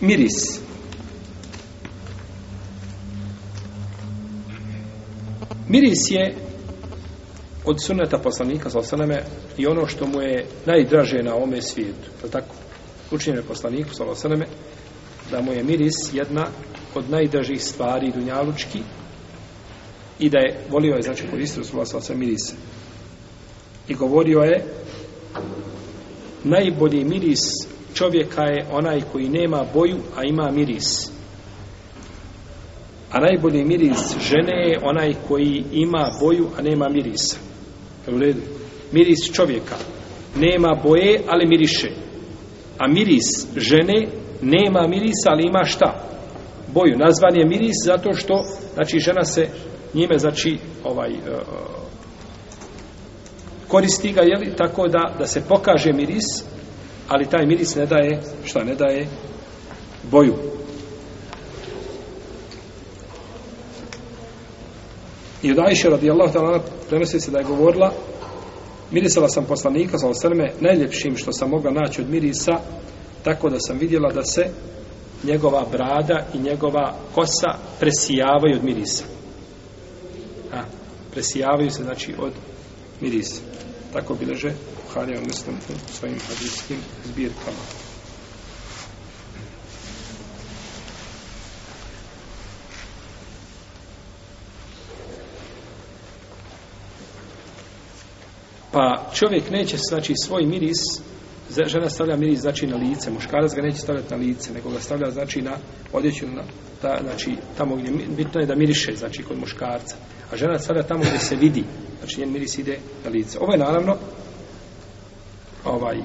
miris. Miris je od sunneta poslanika sa osaname i ono što mu je najdraže na ome svijetu. Je tako? Učinjeno je poslaniku sa osaname da mu je miris jedna od najdražih stvari dunjalučki i da je volio je znači koristio svoja sa osaname mirise. I govorio je najbolji miris čovjeka je onaj koji nema boju, a ima miris. A najbolji miris žene je onaj koji ima boju, a nema mirisa. Miris čovjeka. Nema boje, ali miriše. A miris žene nema mirisa, ali ima šta? Boju. Nazvan je miris zato što znači žena se njime znači ovaj uh, koristi ga, jeli, tako da, da se pokaže miris, ali taj miris ne daje, šta ne daje, boju. I od Ajše radijallahu ta'ala prenosi se da je govorila mirisala sam poslanika sa osrme najljepšim što sam mogla naći od mirisa tako da sam vidjela da se njegova brada i njegova kosa presijavaju od mirisa. A, presijavaju se znači od mirisa. Tako bileže Buharija u mislom u svojim hadijskim zbirkama. Pa čovjek neće znači svoj miris žena stavlja miris znači na lice, muškarac ga neće stavljati na lice, nego ga stavlja znači na odjeću na ta, znači tamo gdje bitno je da miriše znači kod muškarca. A žena stavlja tamo gdje se vidi, znači njen miris ide na lice. Ovo je naravno ovaj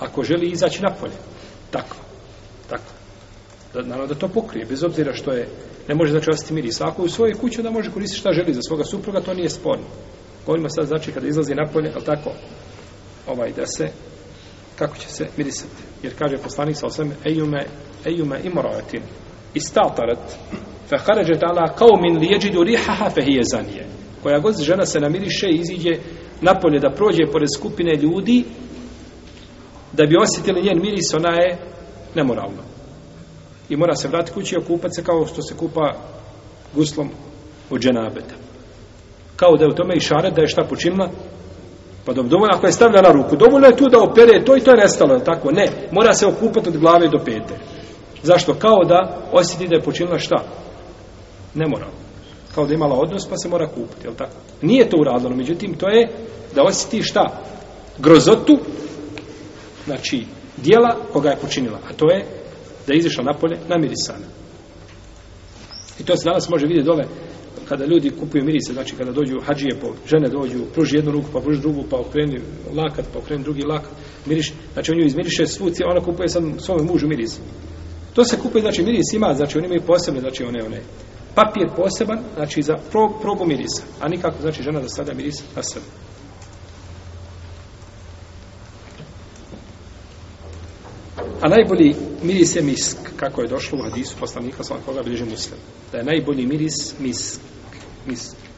ako želi izaći na polje. Tako. Tako. Da, naravno da to pokrije bez obzira što je ne može znači ostati miris. Ako u svojoj kući onda može koristiti šta želi za svoga supruga, to nije sporno. Govorimo sad znači kada izlazi na polje, al tako. Ovaj da se kako će se mirisati. Jer kaže poslanik sa osvrme, ejume, ejume imoratin, istatarat, fe haređe tala kao min lijeđidu rihaha fe hijezanije. Koja god žena se namiriše i iziđe napolje da prođe pored skupine ljudi, da bi osjetili njen miris, ona je nemoralna. I mora se vratiti kući i okupati se kao što se kupa guslom od džena abeta. Kao da je u tome i šaret da je šta počinila, Pa dobro, dovoljno ako je stavlja na ruku, dovoljno je tu da opere to i to je nestalo, je tako? Ne, mora se okupati od glave do pete. Zašto? Kao da osjeti da je počinila šta? Ne mora. Kao da imala odnos pa se mora kupati, je tako? Nije to uradljeno, međutim, to je da osjeti šta? Grozotu, znači, dijela koga je počinila, a to je da je izišla napolje namirisana. I to se danas može vidjeti dole kada ljudi kupuju mirise, znači kada dođu hađije po pa žene dođu, pruži jednu ruku, pa pruži drugu, pa okreni lakat, pa okreni drugi lakat, miriš, znači on ju izmiriše svu cijelu, ona kupuje sad svom mužu miris. To se kupuje, znači miris ima, znači oni imaju posebne, znači one, one. Papir poseban, znači za pro, probu mirisa, a nikako, znači žena da stavlja miris na sebe. A najbolji miris je misk, kako je došlo u hadisu poslanika sa koga bliže muslim. Da je najbolji miris misk misli.